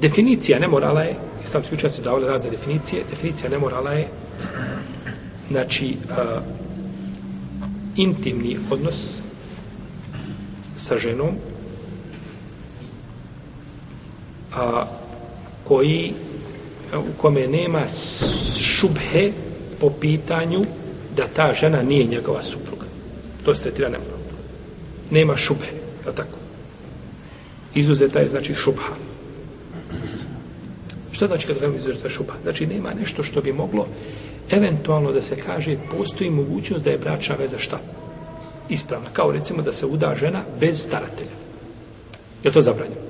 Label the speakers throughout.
Speaker 1: Definicija nemorala je, islamski učenjaci su davali razne definicije, definicija nemorala je, znači, uh, intimni odnos sa ženom, a uh, koji, u kome nema šubhe po pitanju da ta žena nije njegova supruga. To se tretira nemorala. Nema šubhe, je tako? Izuzeta je, znači, šubha. Šubha. Šta znači kad velimo izvršta šupa? Znači nema nešto što bi moglo eventualno da se kaže postoji mogućnost da je bračna veza šta? Ispravna. Kao recimo da se uda žena bez staratelja. Je to zabranjeno?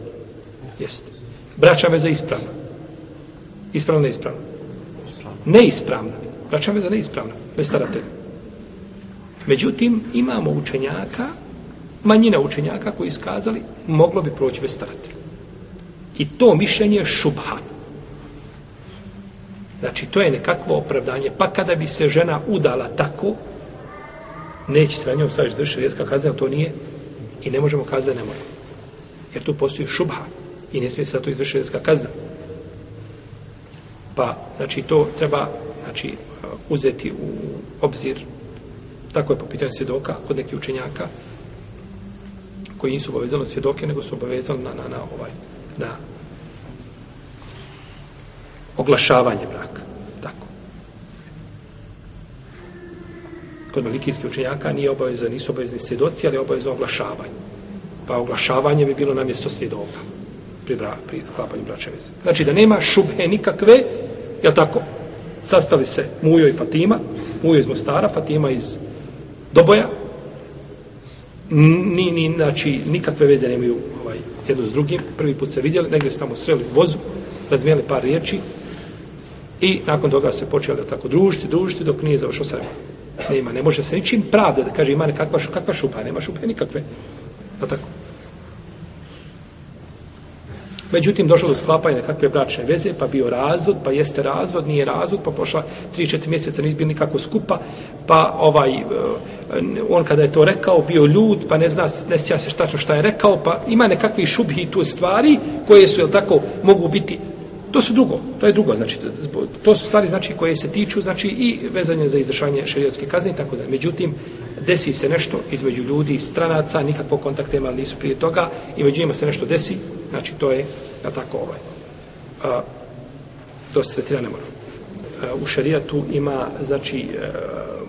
Speaker 1: Jeste. Bračna veza ispravna. Ispravna, neispravna. Neispravna. Bračna veza neispravna. Bez staratelja. Međutim, imamo učenjaka, manjina učenjaka koji iskazali, moglo bi proći bez staratelja. I to mišljenje je šubhat. Znači, to je nekakvo opravdanje. Pa kada bi se žena udala tako, neće se na njom staviti da više kazna, to nije. I ne možemo kazati da ne može. Jer tu postoji šubha. I ne smije se to izvrši redska kazna. Pa, znači, to treba znači, uzeti u obzir tako je po pitanju svjedoka kod nekih učenjaka koji nisu obavezali na svjedoke, nego su obavezali na, na, na ovaj, na oglašavanje braka. Tako. Kod malikijskih učenjaka nije obavezan, nisu obavezni svjedoci, ali je obavezno oglašavanje. Pa oglašavanje bi bilo na mjesto svjedoka pri, bra, pri sklapanju braće veze. Znači da nema šubhe nikakve, je tako? Sastali se Mujo i Fatima, Mujo iz Mostara, Fatima iz Doboja. Ni, ni, znači, nikakve veze nemaju ovaj, jedno s drugim. Prvi put se vidjeli, negdje se tamo sreli u vozu, razmijeli par riječi, I nakon toga se počeli da tako družiti, družiti dok nije završao sremen. Nema, ne može se ničim pravda da kaže ima nekakva šupa, kakva šupa, nema šupe nikakve. Pa tako. Međutim, došlo do sklapanja nekakve bračne veze, pa bio razvod, pa jeste razvod, nije razvod, pa pošla 3-4 mjeseca, nije bilo nikako skupa, pa ovaj, e, on kada je to rekao, bio ljud, pa ne zna, ne sjeća se šta, šta je rekao, pa ima nekakvi šubhi tu stvari, koje su, jel tako, mogu biti To su drugo, to je drugo, znači, to su stvari, znači, koje se tiču, znači, i vezanje za izrašanje šarijatske kazne i tako da. Međutim, desi se nešto između ljudi, stranaca, nikakvo kontakte imali nisu prije toga i među njima se nešto desi, znači, to je, da tako, ovaj, a, to se tretira ne mora. A, u šarijatu ima, znači, a,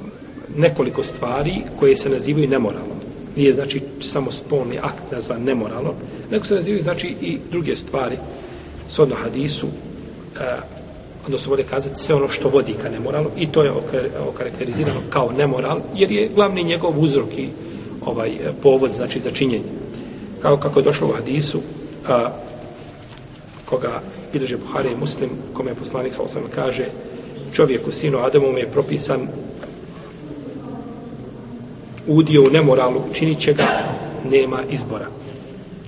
Speaker 1: nekoliko stvari koje se nazivaju nemoralno. Nije, znači, samo spolni akt nazvan nemoralno, nego se nazivaju, znači, i druge stvari, shodno hadisu, e, odnosno vode kazati sve ono što vodi ka nemoralu i to je okarakterizirano kao nemoral jer je glavni njegov uzrok i ovaj e, povod znači za činjenje kao kako je došlo u hadisu a, koga bilože Buhari i Muslim kome je poslanik sa osam kaže čovjeku sinu Adamu je propisan udio u nemoralu činit će ga nema izbora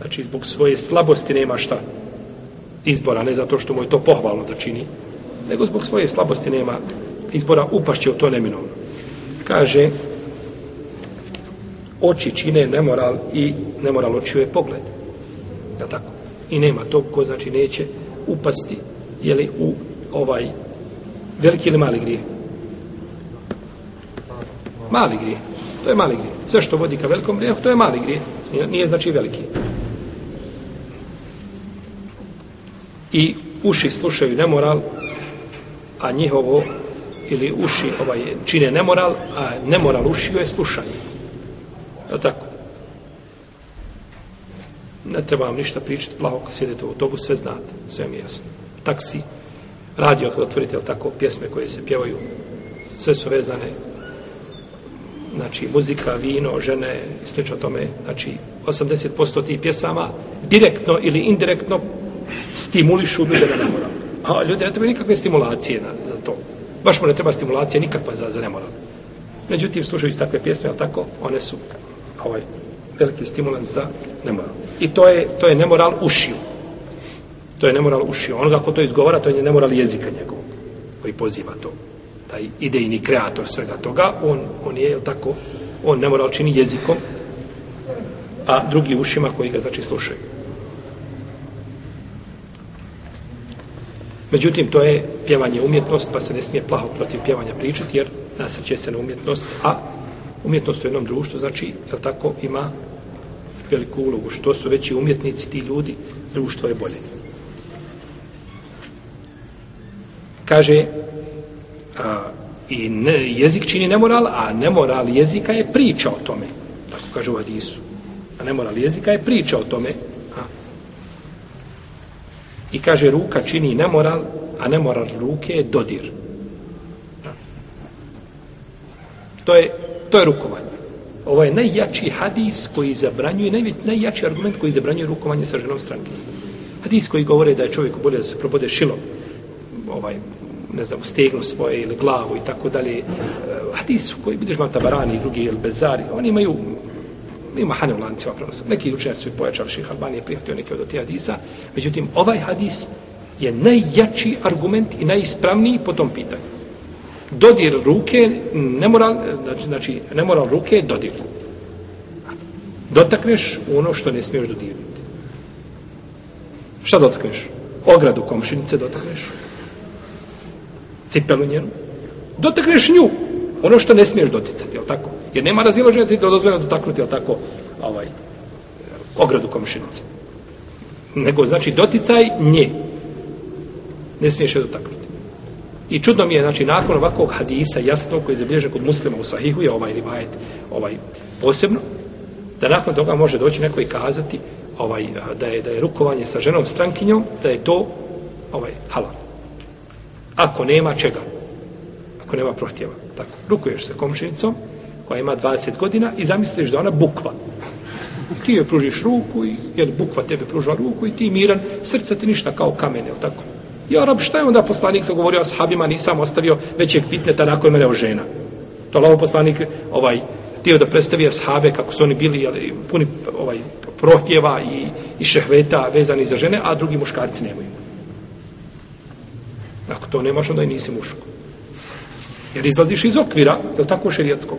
Speaker 1: znači zbog svoje slabosti nema šta izbora, ne zato što mu je to pohvalno da čini, nego zbog svoje slabosti nema izbora, upašće u to neminovno. Kaže, oči čine nemoral i nemoral očiju je pogled. Ja tako? I nema to ko znači neće upasti jeli, u ovaj veliki ili mali grije. Mali grije. To je mali grije. Sve što vodi ka velikom grijehu, to je mali grije. Nije, nije znači veliki. Grije. i uši slušaju nemoral, a njihovo ili uši ovaj, čine nemoral, a nemoral ušio je slušanje. Je tako? Ne treba vam ništa pričati, plavo kad sjedete u autobus, sve znate, sve mi jasno. Taksi, radio kad otvorite, je tako, pjesme koje se pjevaju, sve su vezane, znači muzika, vino, žene, slično tome, znači 80% tih pjesama direktno ili indirektno stimulišu ljude da ne mora. A ljudi, ne treba nikakve stimulacije na, za to. Baš mu ne treba stimulacija nikakva za, za ne mora. Međutim, slušajući takve pjesme, ali tako, one su ovaj, veliki stimulans za nemoral. I to je, to je nemoral ušiju. To je nemoral ušiju. Onoga ko to izgovara, to je nemoral jezika njegovog, koji poziva to. Taj idejni kreator svega toga, on, on je, je tako, on nemoral čini jezikom, a drugi ušima koji ga, znači, slušaju. Međutim, to je pjevanje umjetnost, pa se ne smije plaho protiv pjevanja pričati, jer nasrće se na umjetnost, a umjetnost u jednom društvu, znači, je tako, ima veliku ulogu. Što su veći umjetnici, ti ljudi, društvo je bolje. Kaže, a, i ne, jezik čini nemoral, a nemoral jezika je priča o tome. Tako kaže u Hadisu. A nemoral jezika je priča o tome, I kaže, ruka čini nemoral, a nemoral ruke je dodir. To je, to je rukovanje. Ovo je najjači hadis koji zabranjuje, naj, najjači argument koji zabranjuje rukovanje sa ženom stranke. Hadis koji govore da je čovjeku bolje da se probode šilom, ovaj, ne znam, stegnu svoje ili glavu i tako dalje. Eh, hadis koji, vidiš, ima tabarani i drugi, ili bezari, oni imaju ima hanje u lancima prenosa. Neki učenjaci su i pojačali ših Albanije, prihvatio neke od tih hadisa. Međutim, ovaj hadis je najjači argument i najispravniji po tom pitanju. Dodir ruke, nemoral, znači, znači nemoral ruke, dodir. Dotakneš ono što ne smiješ dodirnuti. Šta dotakneš? Ogradu komšinice dotakneš. Cipelu njenu. Dotakneš nju. Ono što ne smiješ doticati, je tako? Jer nema razilaženja ti dozvoljeno dotaknuti, ali tako, ovaj, ogradu komšinice. Nego, znači, doticaj nje. Ne smiješ je dotaknuti. I čudno mi je, znači, nakon ovakvog hadisa jasno, koji je zabilježen kod muslima u sahihu, je ovaj rivajet, ovaj, posebno, da nakon toga može doći neko i kazati ovaj, da, je, da je rukovanje sa ženom strankinjom, da je to ovaj, halal. Ako nema čega, ako nema prohtjeva, tako, rukuješ sa komšinicom, koja ima 20 godina i zamisliš da ona bukva. Ti joj pružiš ruku i jel, bukva tebe pruža ruku i ti miran, srce ti ništa kao kamene, jel tako? Ja rob, šta je onda poslanik zagovorio o sahabima, nisam ostavio većeg fitneta nakon mene o žena. To je poslanik ovaj, tio da predstavi sahabe kako su oni bili jel, puni ovaj, prohtjeva i, i šehveta vezani za žene, a drugi muškarci nemaju. Ako to nemaš, onda i nisi muško. Jer izlaziš iz okvira, je tako, šerijetskog?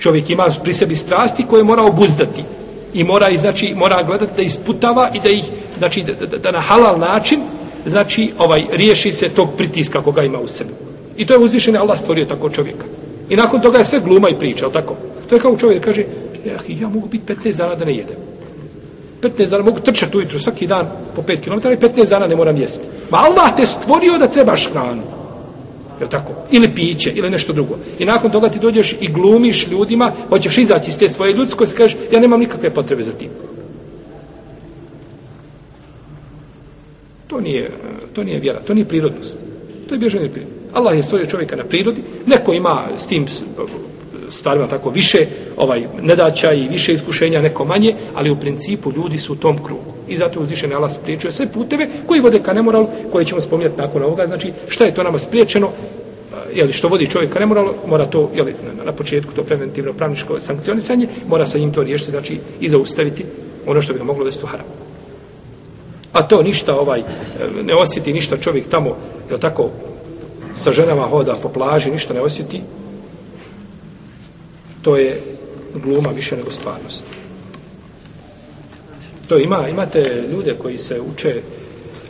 Speaker 1: Čovjek ima pri sebi strasti koje mora obuzdati i mora i znači mora gledati da isputava i da ih znači da, da, da na halal način znači ovaj riješi se tog pritiska koga ima u sebi. I to je uzvišeni Allah stvorio tako čovjeka. I nakon toga je sve gluma i priča, al tako. To je kao čovjek kaže, eh, ja mogu biti 15 dana da ne jedem. 15 dana mogu trčati ujutru svaki dan po 5 km i 15 dana ne moram jesti. Ma Allah te stvorio da trebaš hranu. Je tako? Ili piće, ili nešto drugo. I nakon toga ti dođeš i glumiš ljudima, hoćeš izaći iz te svoje ljudske, kažeš, ja nemam nikakve potrebe za tim. To nije, to nije vjera, to nije prirodnost. To je bježanje prirodnost. Allah je stvorio čovjeka na prirodi, neko ima s tim stvarima tako više ovaj nedaća i više iskušenja, neko manje, ali u principu ljudi su u tom krugu. I zato uzvišen Allah spriječuje sve puteve koji vode ka nemoralu, koje ćemo spominjati nakon ovoga. Znači, šta je to nama spriječeno? Eh, jeli, što vodi čovjek ka nemoralu, mora to, jeli, na, početku to preventivno pravničko sankcionisanje, mora sa njim to riješiti, znači, i zaustaviti ono što bi ga moglo vesti u haram. A to ništa, ovaj, eh, ne osjeti ništa čovjek tamo, jel tako, sa ženama hoda po plaži, ništa ne osjeti, to je gluma više nego stvarnost. To ima, imate ljude koji se uče,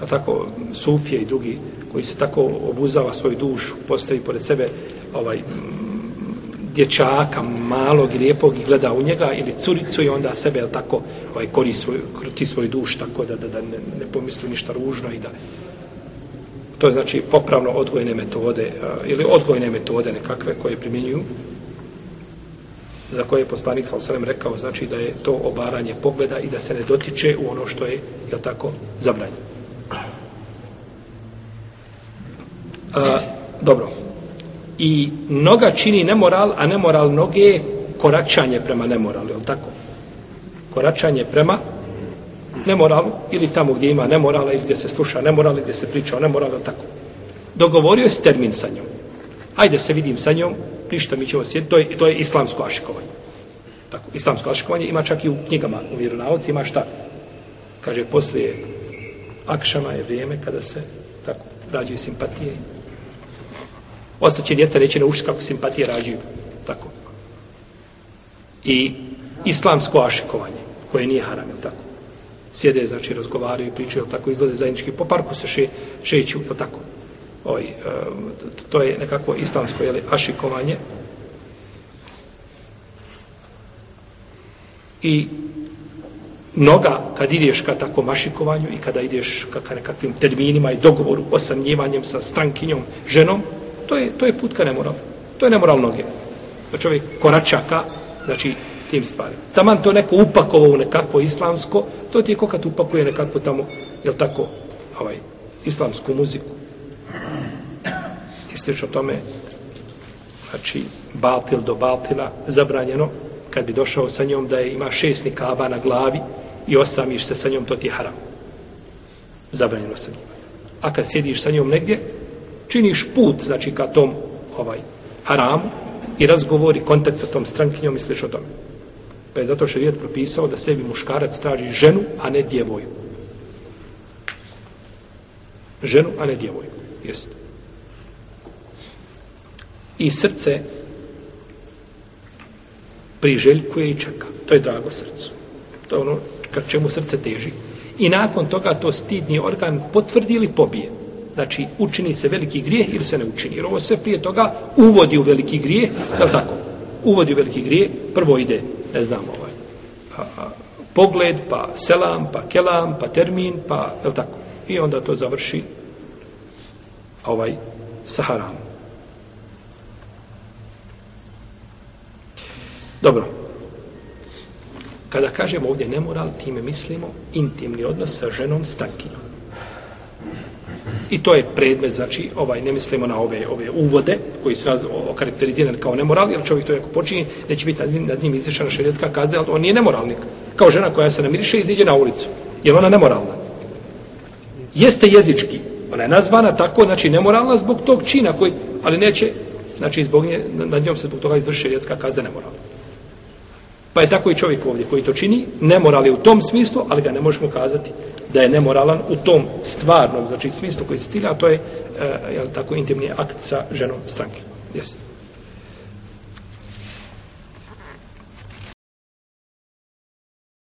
Speaker 1: a tako, sufije i drugi, koji se tako obuzava svoju dušu, postavi pored sebe ovaj dječaka malog i lijepog i gleda u njega ili curicu i onda sebe je tako ovaj, kori svoj, kruti svoj duš tako da, da, da ne, ne pomisli ništa ružno i da to je znači popravno odgojne metode eh, ili odgojne metode nekakve koje primjenjuju za koje je poslanik sa osrem rekao, znači da je to obaranje pogleda i da se ne dotiče u ono što je, jel tako, zabranjeno. A, dobro. I noga čini nemoral, a nemoral noge je koračanje prema nemoralu, jel tako? Koračanje prema nemoralu ili tamo gdje ima nemorala ili gdje se sluša nemoral ili gdje se priča o nemoralu, jel tako? Dogovorio je s termin sa njom. Ajde se vidim sa njom, ništa, mi ćemo sjediti. To je, to je islamsko ašikovanje. Tako, islamsko ašikovanje ima čak i u knjigama, u vjeronavci ima šta. Kaže, poslije akšama je vrijeme kada se tako rađuju simpatije. Ostaće djeca reći na ušte kako simpatije rađuju. Tako. I islamsko ašikovanje, koje nije haram, je tako. Sjede, znači, razgovaraju, pričaju, tako, izlaze zajednički, po parku se še, šeću, tako ovaj, e, to je nekako islamsko jeli, ašikovanje. I mnoga, kad ideš ka takvom ašikovanju i kada ideš ka, ka nekakvim terminima i dogovoru, osamljivanjem sa strankinjom, ženom, to je, to je put ka nemoral. To je nemoral noge. Da čovjek korača ka, znači, tim stvarima. Taman to neko upakovao u nekakvo islamsko, to ti je kao kad upakuje nekakvo tamo, jel tako, ovaj, islamsku muziku, slič o tome, znači, batil do batila, zabranjeno, kad bi došao sa njom da je ima šest nikaba na glavi i ostamiš se sa njom, to ti je haram. Zabranjeno sa njima. A kad sjediš sa njom negdje, činiš put, znači, ka tom ovaj, haramu i razgovori, kontakt sa tom strankinjom i slič o tome. Pa je zato šarijet propisao da sebi muškarac traži ženu, a ne djevoju. Ženu, a ne djevoju. Jeste i srce priželjkuje i čeka. To je drago srcu. To je ono ka čemu srce teži. I nakon toga to stidni organ potvrdi ili pobije. Znači, učini se veliki grijeh ili se ne učini. Jer ovo se prije toga uvodi u veliki grijeh. Je tako? Uvodi u veliki grijeh. Prvo ide, ne znam, ovaj, pa, pogled, pa selam, pa kelam, pa termin, pa, je tako? I onda to završi ovaj, sa haramom. Dobro. Kada kažemo ovdje nemoral, time mislimo intimni odnos sa ženom stankinom. I to je predmet, znači, ovaj, ne mislimo na ove ove uvode, koji su okarakterizirani kao nemoral, jer čovjek to jako počinje, neće biti nad njim izvršena šarijetska kazna, ali on nije nemoralnik. Kao žena koja se namiriše, iziđe na ulicu. Je ona nemoralna? Jeste jezički. Ona je nazvana tako, znači, nemoralna zbog tog čina koji, ali neće, znači, zbog nje, nad njom se zbog toga izvrši šarijetska kazna nemoralna. Pa je tako i čovjek ovdje koji to čini, nemoral je u tom smislu, ali ga ne možemo kazati da je nemoralan u tom stvarnom, znači smislu koji se cilja, a to je, e, je tako, intimni akt sa ženom stranke. Jesi.